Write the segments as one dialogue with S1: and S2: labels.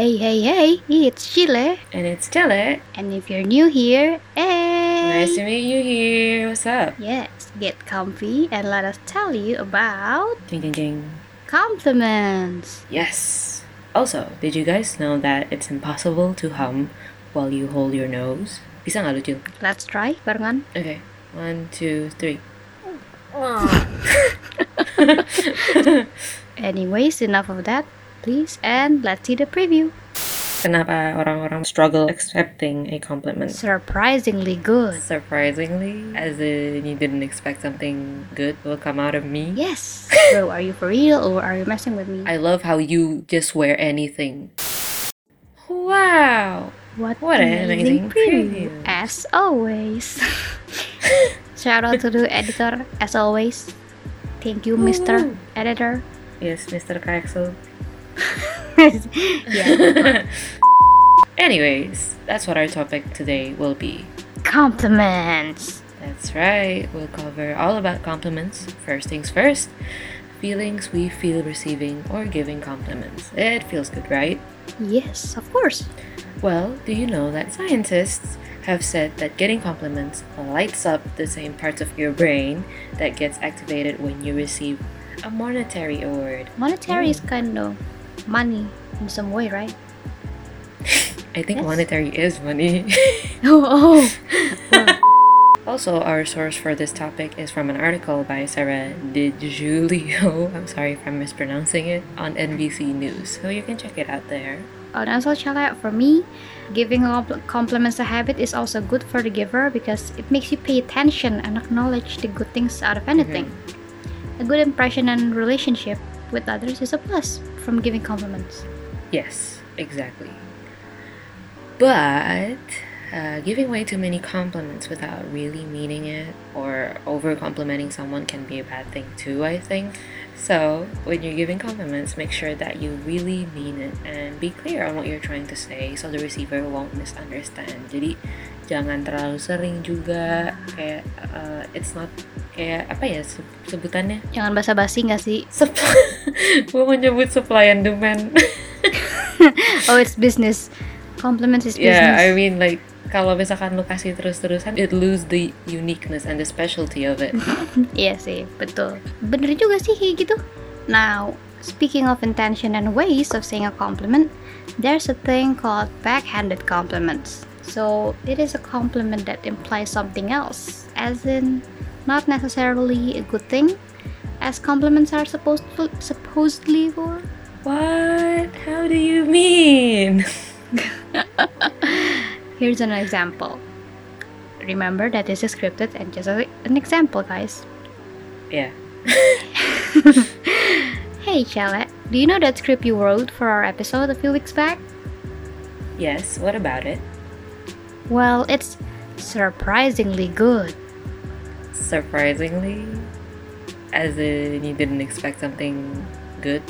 S1: Hey, hey, hey, it's Chile.
S2: And it's Chile.
S1: And if you're new here, hey!
S2: Nice to meet you here. What's up?
S1: Yes, get comfy and let us tell you about
S2: Ding, ding, ding.
S1: compliments.
S2: Yes. Also, did you guys know that it's impossible to hum while you hold your nose? Bisa nggak lucu?
S1: Let's try barengan.
S2: Okay. One, two, three.
S1: Anyways, enough of that, please, and let's see the preview.
S2: Kenapa orang-orang struggle accepting a compliment?
S1: Surprisingly good.
S2: Surprisingly, as in you didn't expect something good will come out of me.
S1: Yes. Bro, are you for real or are you messing with me?
S2: I love how you just wear anything. Wow.
S1: What,
S2: What an amazing preview.
S1: As always. Shout out to the editor, as always. Thank you, Mr. Editor.
S2: Yes, Mr. Kaxel.
S1: yeah.
S2: Anyways, that's what our topic today will be.
S1: Compliments.
S2: That's right, we'll cover all about compliments. First things first, feelings we feel receiving or giving compliments. It feels good, right?
S1: Yes, of course.
S2: Well, do you know that scientists have said that getting compliments lights up the same parts of your brain that gets activated when you receive a monetary award?
S1: Monetary is hmm. kind of money in some way, right?
S2: I think
S1: Yes.
S2: monetary is money.
S1: oh, oh.
S2: Also, our source for this topic is from an article by Sarah DiGiulio. I'm sorry if I'm mispronouncing it on NBC News, so you can check it out there.
S1: Oh, and also, Chala, for me, giving compl- compliments a habit is also good for the giver because it makes you pay attention and acknowledge the good things out of anything. Mm-hmm. A good impression and relationship with others is a plus from giving compliments.
S2: Yes, exactly. But uh, giving way too many compliments without really meaning it or over complimenting someone can be a bad thing too, I think. So, when you're giving compliments, make sure that you really mean it and be clear on what you're trying to say so the receiver won't misunderstand. Jadi, jangan terlalu sering juga kayak uh, it's not kayak apa ya se- sebutannya?
S1: Jangan basa-basi nggak sih?
S2: Sup- Gue mau nyebut supply and demand.
S1: Oh, it's business. Compliments is business.
S2: Yeah, I mean like kalau misalkan lu kasih terus-terusan, it lose the uniqueness and the specialty of it.
S1: Iya sih, betul. Bener juga sih kayak gitu. Now, speaking of intention and ways of saying a compliment, there's a thing called backhanded compliments. So, it is a compliment that implies something else, as in not necessarily a good thing, as compliments are supposed to, supposedly for.
S2: What? How do you mean?
S1: Here's an example. Remember that this is scripted and just a- an example, guys.
S2: yeah.
S1: Hey, Chalet, do you know that script you wrote for our episode a few weeks back?
S2: Yes, what about it?
S1: Well, it's surprisingly good.
S2: Surprisingly, as in you didn't expect something good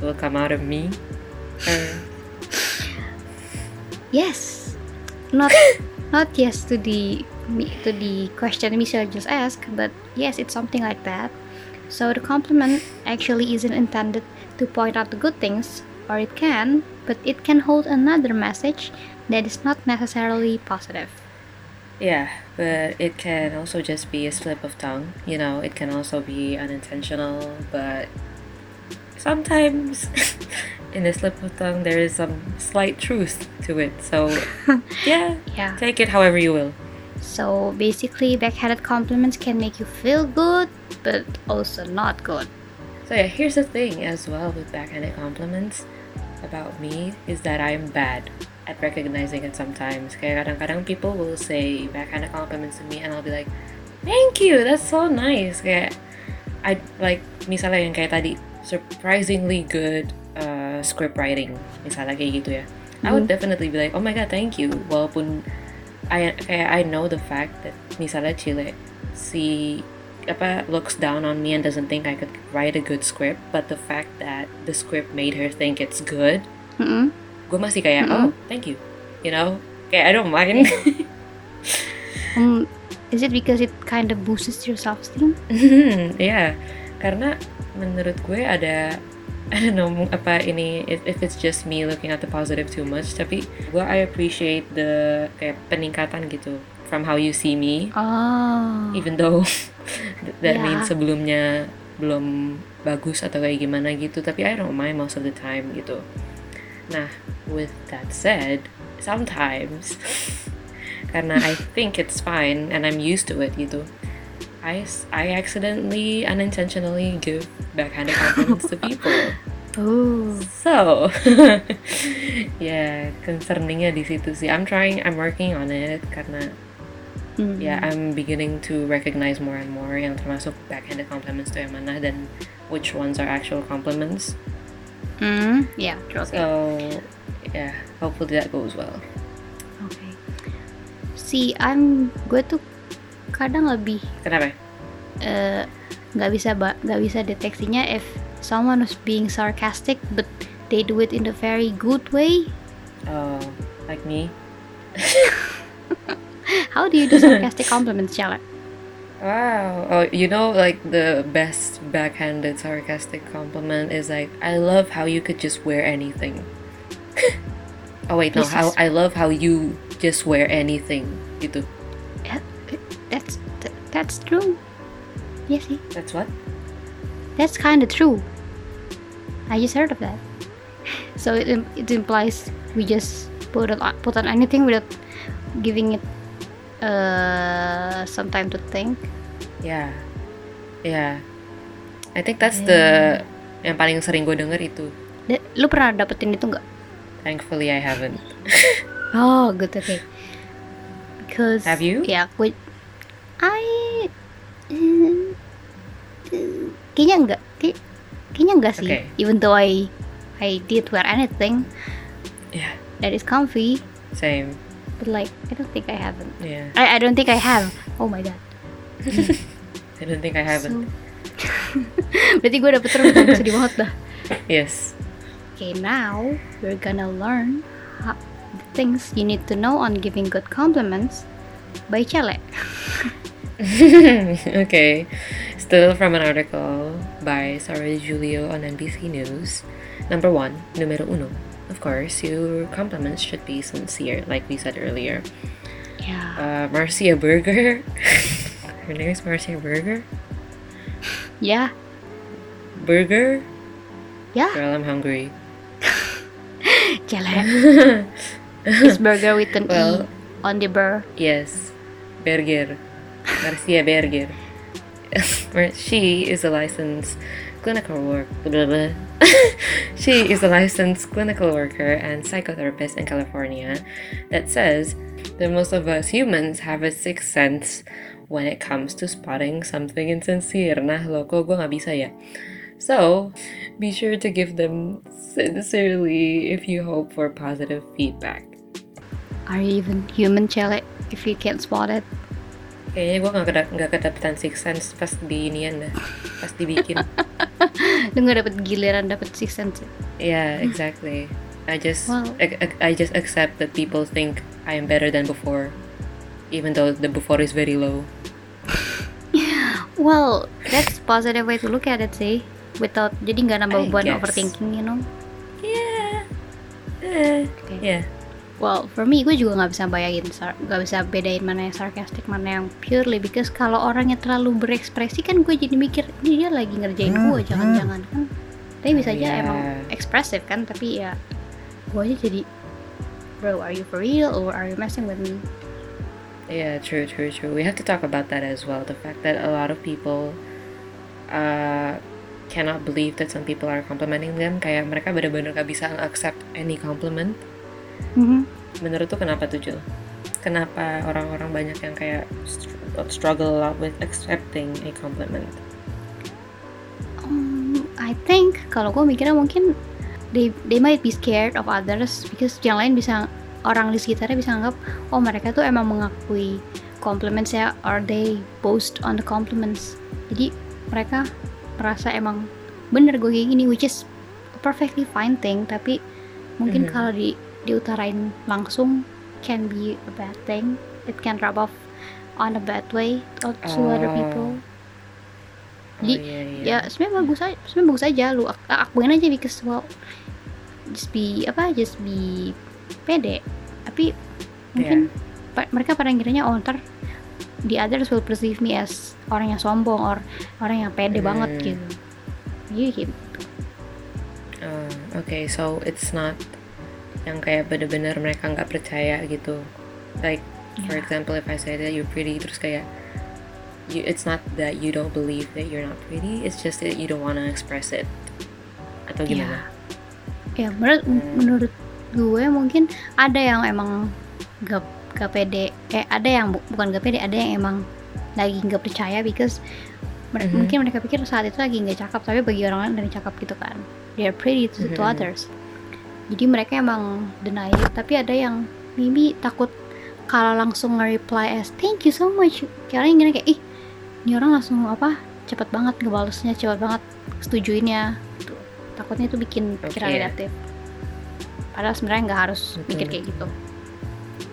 S2: will come out of me. Uh,
S1: Yes. Not not yes to the to the question Michelle just asked, but yes, it's something like that. So the compliment actually isn't intended to point out the good things, or it can, but it can hold another message that is not necessarily positive.
S2: Yeah, but it can also just be a slip of tongue. You know, it can also be unintentional, but sometimes in a slip of tongue there is some slight truth to it. So, yeah,
S1: Yeah.
S2: take it however you will.
S1: So basically, backhanded compliments can make you feel good, but also not good.
S2: So yeah, here's the thing as well with backhanded compliments about me is that I'm bad at recognizing it sometimes. Kaya kadang-kadang people will say backhanded compliments to me and I'll be like, thank you, that's so nice. Kayak I like misalnya yang kayak tadi surprisingly good uh, script writing misalnya kayak gitu ya. I would definitely be like, oh my god, thank you. Walaupun I I know the fact that misalnya Chile si apa looks down on me and doesn't think I could write a good script, but the fact that the script made her think it's good,
S1: Mm-mm.
S2: Gue masih kayak oh thank you, you know, kayak I don't mind.
S1: Um, is it because it kind of boosts your self-esteem?
S2: ya, karena menurut gue ada I don't know apa ini if, if it's just me looking at the positive too much tapi gue I appreciate the kayak peningkatan gitu from how you see me
S1: Oh.
S2: even though that
S1: Yeah.
S2: means sebelumnya belum bagus atau kayak gimana gitu tapi I don't mind most of the time gitu nah with that said sometimes karena I think it's fine and I'm used to it you gitu I accidentally unintentionally give backhanded compliments to people.
S1: Oh.
S2: so yeah concerningnya di situ sih. I'm trying I'm working on it karena
S1: Hmm.
S2: yeah I'm beginning to recognize more and more yang termasuk backhanded compliments tuh yang mana dan which ones are actual compliments
S1: Hmm. Yeah. True. Okay.
S2: so yeah hopefully that goes well
S1: Okay. See, I'm gue tuh kadang lebih
S2: kenapa
S1: eh, nggak bisa ba- nggak bisa deteksinya if someone was being sarcastic but they do it in a very good way.
S2: oh like me
S1: How do you do sarcastic compliments, Charlotte?
S2: Wow. Oh, you know, like the best backhanded sarcastic compliment is like, I love how you could just wear anything. oh wait, no,
S1: This
S2: how
S1: is-
S2: I love how you just wear anything. Gitu.
S1: Yeah, That's th- that's true. Yes, see,
S2: That's what?
S1: that's kind of true. I just heard of that. So it, it implies we just put on put on anything without giving it uh, some time to think.
S2: Yeah. Yeah. I think that's the yang paling sering gue denger itu.
S1: Da- Lu pernah dapetin itu nggak?
S2: Thankfully I haven't.
S1: Oh, good. Okay. Because
S2: Have you?
S1: Yeah, gue. I. mm, kayaknya enggak. Kay- kayaknya enggak sih.
S2: Okay.
S1: Even though I I did wear anything
S2: Yeah.
S1: that is comfy,
S2: Same.
S1: but like I don't think I haven't.
S2: Yeah.
S1: I I don't think I have. Oh my god.
S2: I don't think I haven't.
S1: So, berarti gue dapet terus sedih banget dah.
S2: Yes.
S1: Okay, now we're gonna learn how, the things you need to know on giving good compliments by Cele.
S2: okay. Still from an article by Sarah Julio on NBC News. Number one, numero uno. Of course, your compliments should be sincere, like we said earlier.
S1: Yeah.
S2: Uh, Marcia Berger. Her name is Marcia Berger.
S1: Yeah.
S2: Burger?
S1: Yeah.
S2: Girl, I'm hungry.
S1: Cele. It's burger with an
S2: Well-
S1: E on the burr.
S2: Yes, Berger. Marcia Berger. She is a licensed clinical work. blah, blah. she is a licensed clinical worker and psychotherapist in California that says that most of us humans have a sixth sense when it comes to spotting something insincere. Nah, loko, gue nggak bisa ya. So, be sure to give them sincerely if you hope for positive feedback.
S1: Are you even human, Cele? If you can't spot it.
S2: Kayaknya gue gak, kedap gak kedapetan Six Sense pas di inian dah Pas dibikin
S1: Lu nggak dapet giliran dapet six sense.
S2: Yeah, exactly I just
S1: Well-
S2: I, I- I just accept that people think I am better than before Even though the before is very low
S1: Well, that's positive way to look at it sih. Without jadi nggak nambah beban overthinking, you know.
S2: Yeah eh,
S1: Okay.
S2: Yeah
S1: Well, for me, gue juga nggak bisa bayangin, nggak bisa bedain mana yang sarcastic, mana yang purely. Because kalau orangnya terlalu berekspresi kan gue jadi mikir, ini dia lagi ngerjain gue, jangan-jangan kan. Tapi bisa aja
S2: Yeah.
S1: emang ekspresif kan, tapi ya gue aja jadi, bro, are you for real or are you messing with me?
S2: Yeah, true, true, true. We have to talk about that as well. The fact that a lot of people uh, cannot believe that some people are complimenting them. Kayak mereka benar-benar gak bisa accept any compliment.
S1: Mhm.
S2: Menurut tuh kenapa tuh Jul? Kenapa orang-orang banyak yang kayak str- struggle a lot with accepting a compliment?
S1: Um, I think kalau gue mikirnya mungkin they they might be scared of others because yang lain bisa orang di sekitarnya bisa anggap oh mereka tuh emang mengakui compliments ya or they boast on the compliments jadi mereka merasa emang bener gue kayak gini which is a perfectly fine thing tapi mungkin
S2: Mhm.
S1: kalau di diutarain langsung can be a bad thing it can rub off on a bad way to to other
S2: Oh.
S1: people Jadi,
S2: oh, iya, iya.
S1: ya sebenarnya bagus aja sebenarnya bagus aja lu ak- akuin aja because well just be apa just be pede tapi mungkin pa- mereka pada ngiranya oh ntar the others will perceive me as orang yang sombong or orang yang pede
S2: Hmm.
S1: banget gitu jadi gitu
S2: Oh, okay, so it's not yang kayak bener-bener mereka nggak percaya gitu. Like, for
S1: Ya.
S2: example, if I say that you're pretty, terus kayak you, it's not that you don't believe that you're not pretty, it's just that you don't wanna express it. Atau gimana?
S1: ya menurut menurut gue mungkin ada yang emang gak gak pede eh ada yang bu- bukan gak pede ada yang emang lagi nggak percaya because
S2: Mhm.
S1: mungkin mereka pikir saat itu lagi nggak cakep tapi bagi orang lain dari cakep gitu kan they are pretty to, to
S2: Mhm.
S1: others jadi mereka emang deny it tapi ada yang maybe takut kalau langsung nge-reply as thank you so much yang gini kayak ih ini orang langsung apa cepet banget ngebalesnya cepet banget setujuinnya gitu. takutnya itu bikin pikiran
S2: Oke.
S1: negatif padahal sebenarnya nggak harus
S2: Betul.
S1: mikir kayak gitu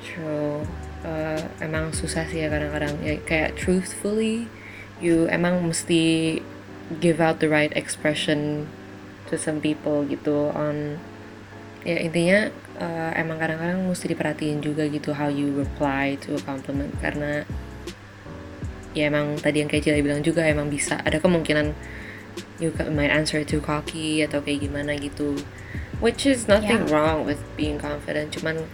S2: True. Uh, emang susah sih ya kadang-kadang ya kayak truthfully you emang mesti give out the right expression to some people gitu on ya intinya uh, emang kadang-kadang mesti diperhatiin juga gitu how you reply to a compliment karena ya emang tadi yang kayak Jilly bilang juga emang bisa ada kemungkinan you might answer too cocky atau kayak gimana gitu. Which is nothing
S1: Yeah.
S2: wrong with being confident cuman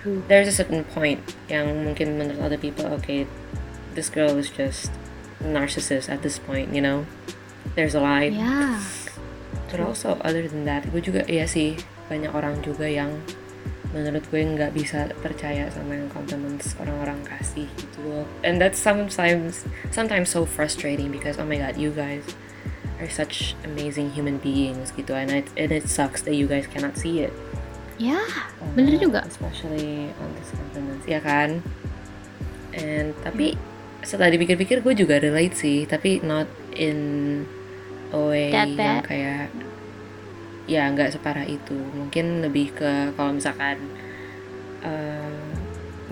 S1: true.
S2: there's a certain point yang mungkin menurut other people okay this girl is just narcissist at this point you know? There's a line
S1: ya
S2: but also other than that gue juga iya sih banyak orang juga yang menurut gue nggak bisa percaya sama yang compliments orang-orang kasih gitu loh. And that's sometimes sometimes so frustrating because oh my god you guys are such amazing human beings gitu. And it, and it sucks that you guys cannot see it.
S1: Ya bener
S2: Uh,
S1: juga.
S2: especially on these compliments ya kan? And tapi setelah dipikir-pikir gue juga relate sih. Tapi not in a way yang kayak ya nggak separah itu. Mungkin lebih ke kalau misalkan uh,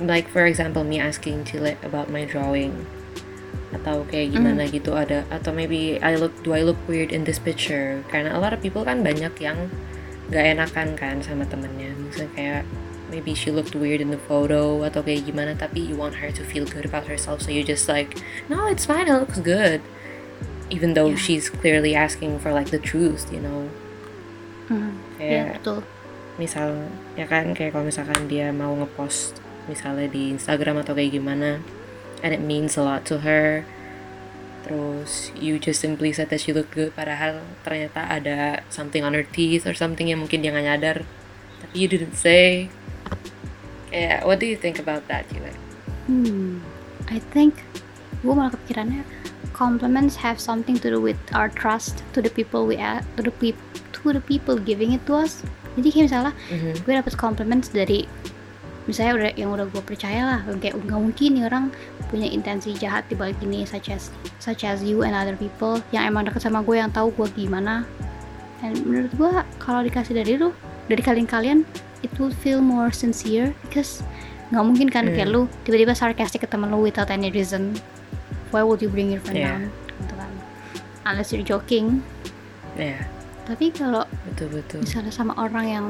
S2: like for example me asking Chile about my drawing. Atau kayak gimana gitu ada atau maybe I look do I look weird in this picture? Karena a lot of people kan banyak yang gak enakan kan sama temennya. Misalnya kayak maybe she looked weird in the photo atau kayak gimana tapi you want her to feel good about herself so you just like no it's fine it looks good. Even though
S1: Yeah.
S2: she's clearly asking for like the truth you know
S1: Hmm, ya
S2: kayak
S1: betul.
S2: misal ya kan kayak kalau misalkan dia mau ngepost misalnya di Instagram atau kayak gimana and it means a lot to her. Terus you just simply said that she looked good padahal ternyata ada something on her teeth or something yang mungkin dia nggak nyadar. Tapi you didn't say. Yeah what do you think about that Gila?
S1: Hmm, I think gue malah kepikirannya compliments have something to do with our trust to the people we are, to the peop, to the people giving it to us. Jadi kayak misalnya
S2: Mhm.
S1: gue dapet compliments dari misalnya udah yang udah gue percaya lah kayak nggak mungkin nih orang punya intensi jahat di balik ini such as such as you and other people yang emang deket sama gue yang tahu gue gimana dan menurut gue kalau dikasih dari lu dari kalian-kalian it will feel more sincere because nggak mungkin kan kayak
S2: Hmm.
S1: lu tiba-tiba sarcastic ke temen lu without any reason why would you bring your friend
S2: Yeah.
S1: down gitu kan unless you're joking
S2: ya
S1: tapi kalau
S2: betul betul.
S1: misalnya sama orang yang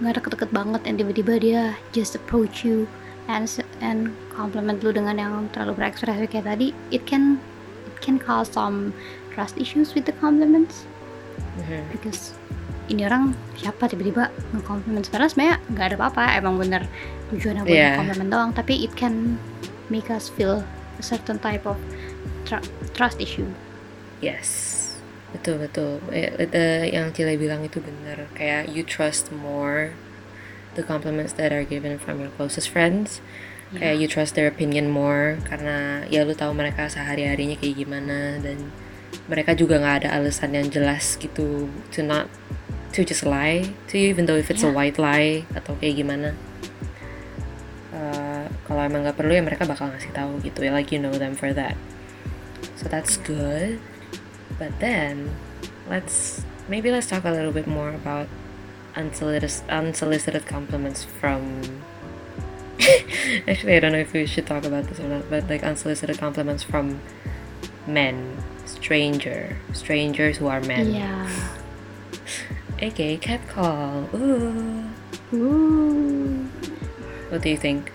S1: nggak deket-deket banget and tiba-tiba dia just approach you and and compliment lu dengan yang terlalu berekspresi kayak tadi it can it can cause some trust issues with the compliments.
S2: Mhm.
S1: because ini orang siapa tiba-tiba nge-compliment? Padahal sebenarnya nggak ada apa-apa emang bener tujuannya buat
S2: Yeah.
S1: nge-compliment doang. Tapi it can make us feel a certain type of tr- trust issue.
S2: Yes, betul betul. Eh, eh, yang Cile bilang itu benar. Kayak you trust more the compliments that are given from your closest friends. Kayak you trust their opinion more karena ya lu tahu mereka sehari harinya kayak gimana dan mereka juga nggak ada alasan yang jelas gitu to not to just lie to you even though if it's a
S1: Yeah.
S2: white lie atau kayak gimana. Eh, kalau emang nggak perlu ya mereka bakal ngasih tahu gitu ya like you know them for that. So that's good. But then, let's maybe let's talk a little bit more about unsolicited unsolicited compliments from. Actually, I don't know if we should talk about this or not, but like unsolicited compliments from men, stranger, strangers who are men.
S1: Yeah.
S2: Okay, catcall. Ooh.
S1: Ooh.
S2: What do you think?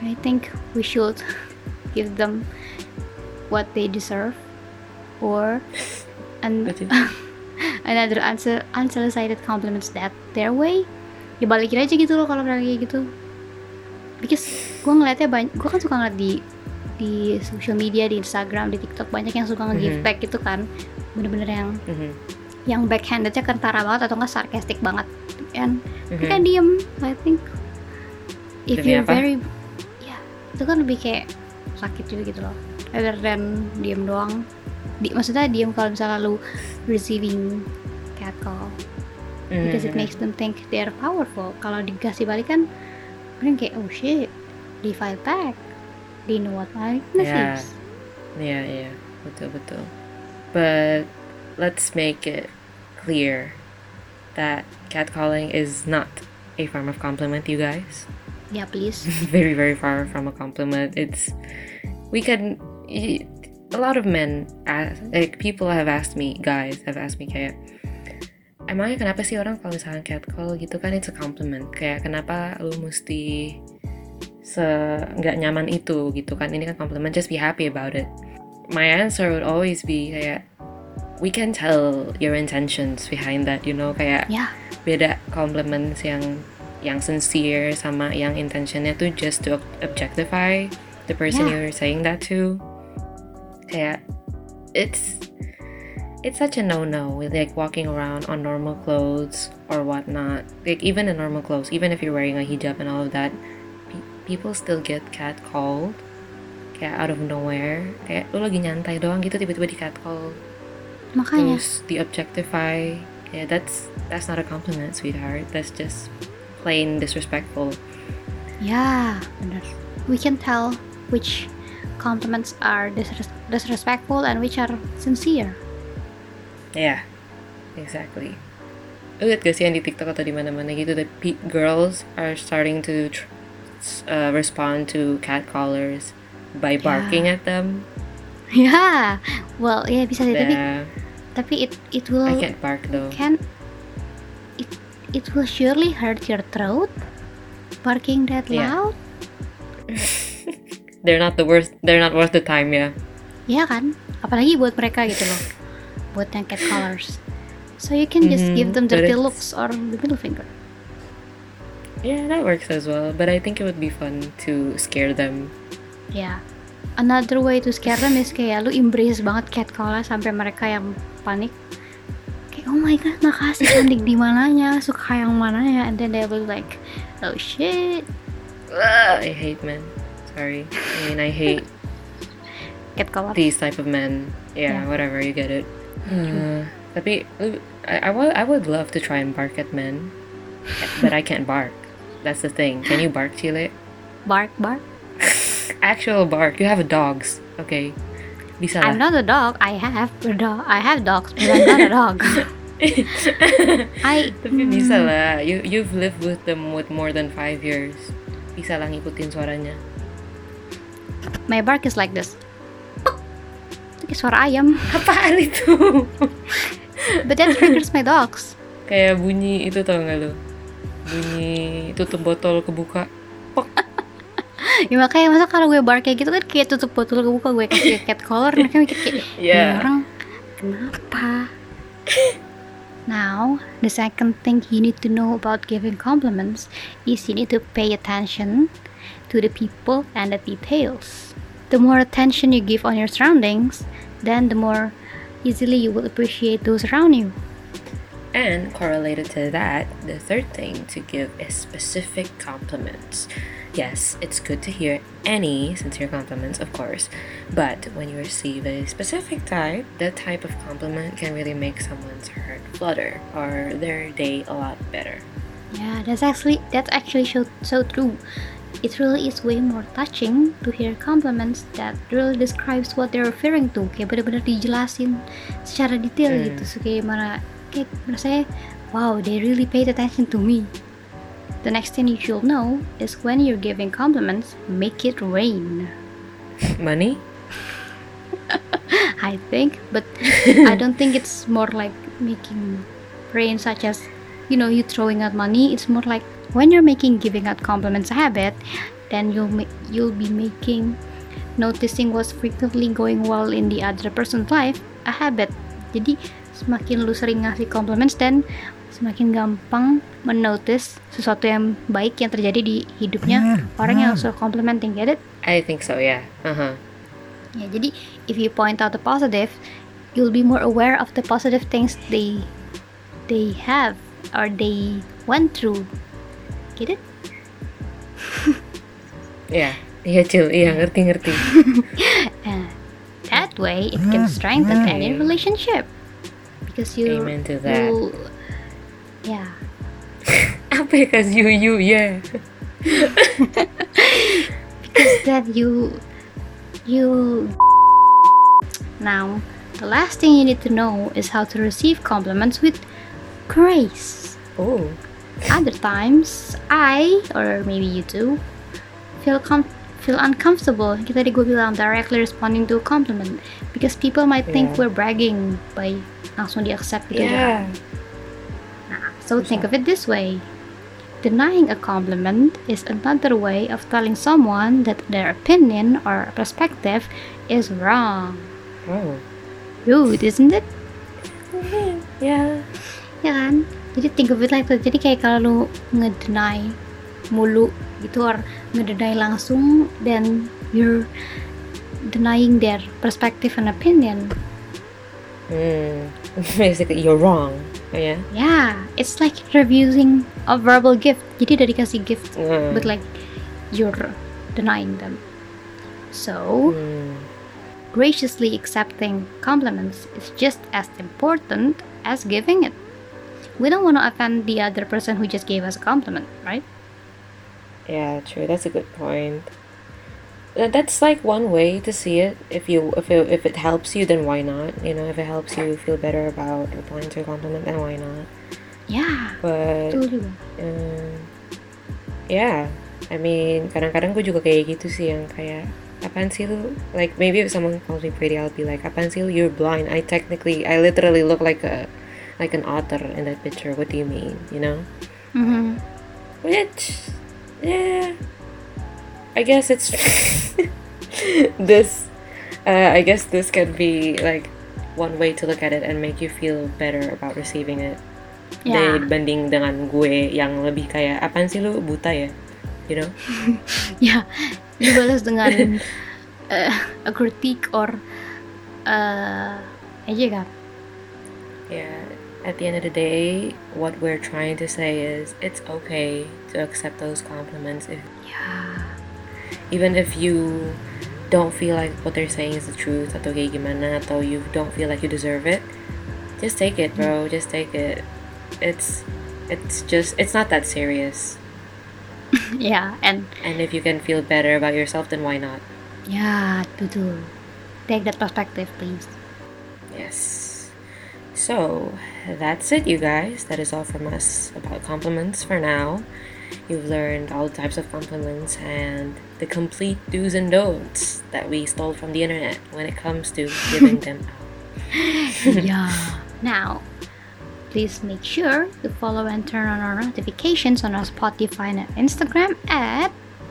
S1: I think we should give them what they deserve or an
S2: What do you-
S1: another unse- unsolicited compliments that their way. Ya balikin aja gitu loh kalau mereka kayak gitu. Because gue ngeliatnya banyak gue kan suka ngeliat di di social media di Instagram di TikTok banyak yang suka nge-give
S2: Mhm.
S1: back gitu kan. Bener-bener yang
S2: Mhm,
S1: yang backhandednya kentara banget atau enggak sarcastic banget. And
S2: mhm.
S1: mereka diem I think. If
S2: Demi
S1: you're
S2: apa?
S1: very ya itu kan lebih kayak sakit juga gitu loh. Rather than diem doang di, maksudnya diem kalau misalnya lu receiving catcall because it
S2: Mhm.
S1: makes them think they're powerful kalau dikasih balik kan orang kayak oh shit they fight back they know what my weakness
S2: Yeah.
S1: is
S2: Yeah, yeah, betul betul. But let's make it clear that catcalling is not a form of compliment, you guys.
S1: ya please
S2: very, very far from a compliment. It's we can. A lot of men, ask, like people have asked me, guys have asked me kayak, emangnya kenapa sih orang kalau misalnya catcall gitu kan it's a compliment kayak kenapa lu mesti se nggak nyaman itu? Gitu kan ini kan compliment just be happy about it. My answer would always be kayak we can tell your intentions behind that you know kayak
S1: ya
S2: beda compliments yang yang sincere sama yang intentionnya tuh just to ob- objectify the person
S1: Yeah.
S2: you're saying that to kayak it's it's such a no-no with like walking around on normal clothes or whatnot. Like even in normal clothes even if you're wearing a hijab and all of that pe- people still get catcalled kayak out of nowhere. Kayak lu lagi nyantai doang gitu tiba-tiba di catcall.
S1: Makanya.
S2: Terus di objectify yeah that's that's not a compliment sweetheart. That's just plain disrespectful.
S1: Ya, benar. We can tell which compliments are disres- disrespectful and which are sincere.
S2: yeah exactly lu liat gak sih yang di TikTok atau di mana-mana gitu the girls are starting to uh, respond to catcallers by barking at them
S1: Ya, well, ya bisa sih. Tapi,
S2: yeah,
S1: tapi it it will
S2: I can't bark though
S1: can it it will surely hurt your throat. Barking that
S2: Yeah.
S1: loud,
S2: they're not the worst they're not worth the time yeah
S1: ya kan? Apalagi buat mereka gitu loh, buat yang cat colors. So you can just
S2: Mhm,
S1: give them dirty looks or the middle finger.
S2: yeah that works as well but I think it would be fun to scare them
S1: Ya. Another way to scare them is kayak lu embrace banget catcall sampai mereka yang panik. Kayak oh my god, makasih cantik di mananya, suka yang mananya, and then they will like, oh shit,
S2: Ugh, I hate men sorry I mean I hate
S1: catcall.
S2: these type of men. Yeah,
S1: Yeah.
S2: whatever, you get it. Uh, tapi I, I, would, I would love to try and bark at men, but I can't bark. That's the thing. Can you bark, Chile?
S1: Bark, bark.
S2: Actual bark. You have dogs. Okay. Bisa
S1: I'm not a dog. I have a dog. I have dogs, but I'm not a dog. I
S2: Tapi bisa lah. You, you've lived with them with more than five years. Bisa lah ngikutin suaranya.
S1: My bark is like this. Itu kayak suara ayam,
S2: Apaan itu?
S1: but that triggers my dogs.
S2: Kayak bunyi itu tau gak lu? Bunyi tutup botol kebuka.
S1: ya makanya masa kalau gue bark kayak gitu kan kayak tutup botol kebuka gue kasih cat collar mereka mikir kayak
S2: Yeah.
S1: "Ini orang kenapa now the second thing you need to know about giving compliments is you need to pay attention to the people and the details the more attention you give on your surroundings then the more easily you will appreciate those around you
S2: And correlated to that, the third thing to give is specific compliments. Yes, it's good to hear any sincere compliments, of course, but when you receive a specific type, that type of compliment can really make someone's heart flutter or their day a lot better.
S1: Yeah, that's actually that's actually so so true. It really is way more touching to hear compliments that really describes what they're referring to. Kayak bener-bener dijelasin secara detail
S2: Hmm.
S1: gitu. So kayak mana kayak rasanya wow, they really paid attention to me. The next thing you should know is when you're giving compliments, make it rain.
S2: Money?
S1: I think, but I don't think it's more like making rain, such as you know you throwing out money. It's more like when you're making giving out compliments a habit, then you'll ma- you'll be making noticing what's frequently going well in the other person's life a habit. Jadi semakin lu sering ngasih compliments dan semakin gampang menotice sesuatu yang baik yang terjadi di hidupnya orang yang suka complimenting. Get it?
S2: I think so, yeah. Uh-huh.
S1: Ya, jadi if you point out the positive, you'll be more aware of the positive things they they have or they went through. Get it?
S2: Yeah. Iya, Cil. Iya, ngerti-ngerti.
S1: And uh, that way, it can ah, strengthen any relationship because you
S2: Amen to that.
S1: you yeah
S2: Apa Kas? You, you, yeah.
S1: because that you you now the last thing you need to know is how to receive compliments with grace.
S2: Oh.
S1: Other times, I or maybe you too feel com- feel uncomfortable. Kita tadi gue bilang directly responding to a compliment because people might think
S2: Yeah.
S1: we're bragging by langsung di accept gitu.
S2: Yeah.
S1: Nah, so think of it this way. Denying a compliment is another way of telling someone that their opinion or perspective is wrong.
S2: Oh.
S1: Rude, isn't it?
S2: Yeah.
S1: Ya kan? Jadi think of it like that. Jadi kayak kalau lu ngedeny mulu gitu or ngedeny langsung then you're denying their perspective and opinion.
S2: Hmm. Basically, you're wrong. Yeah.
S1: Yeah, it's like refusing a verbal gift. Jadi dari kasih gift
S2: Mm.
S1: but like you're denying them. So,
S2: Hmm.
S1: graciously accepting compliments is just as important as giving it. We don't want to offend the other person who just gave us a compliment, right?
S2: Yeah, true. That's a good point. That's like one way to see it. If you if it, if it helps you, then why not? You know, if it helps you feel better about replying to a compliment, then why not?
S1: Yeah,
S2: But um, yeah, I mean, kadang-kadang gue juga kayak gitu sih yang kayak apaan sih lu? Like maybe if someone calls me pretty, I'll be like apaan sih lu? You're blind. I technically, I literally look like a like an otter in that picture. What do you mean? You know?
S1: Mhm.
S2: Which, yeah, I guess it's this. Uh, I guess this can be like one way to look at it and make you feel better about receiving it.
S1: Yeah.
S2: Dibanding dengan gue yang lebih kayak apaan sih lu buta ya, you know?
S1: Ya, dibalas dengan uh, a critique or uh, aja kan?
S2: Yeah. At the end of the day, what we're trying to say is it's okay to accept those compliments if
S1: Ya,
S2: even if you don't feel like what they're saying is the truth atau kayak gimana atau you don't feel like you deserve it just take it bro mm-hmm. just take it. It's it's just it's not that serious.
S1: Yeah and
S2: and if you can feel better about yourself then why not?
S1: Ya betul. Take that perspective, please.
S2: yes so that's it you guys that is all from us about compliments for now you've learned all types of compliments and the complete do's and don'ts that we stole from the internet when it comes to giving them out
S1: yeah. Now, please make sure to follow and turn on our notifications on our Spotify and Instagram at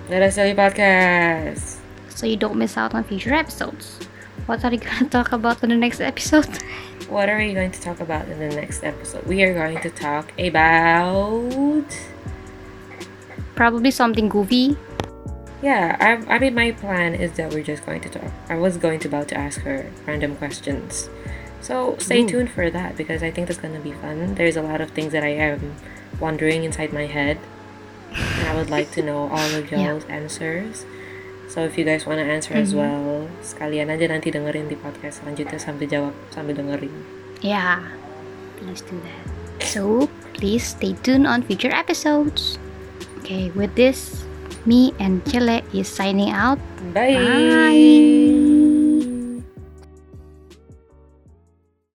S2: Let us tell you podcast.
S1: so you don't miss out on future episodes. What are you gonna talk about in the next episode?
S2: What are we going to talk about in the next episode? We are going to talk about.
S1: Probably something goofy.
S2: Yeah, I, I mean, my plan is that we're just going to talk. I was going to about to ask her random questions. So stay
S1: Ooh.
S2: tuned for that because I think that's going to be fun. There's a lot of things that I am wondering inside my head. And I would like to know all of
S1: Yeah.
S2: y'all's answers. So if you guys want to answer as
S1: Mhm.
S2: well, sekalian aja nanti dengerin di podcast selanjutnya sambil jawab sambil dengerin.
S1: Yeah, please do that. So, please stay tuned on future episodes. Okay, with this, me and Chile is signing out.
S2: Bye.
S1: Bye.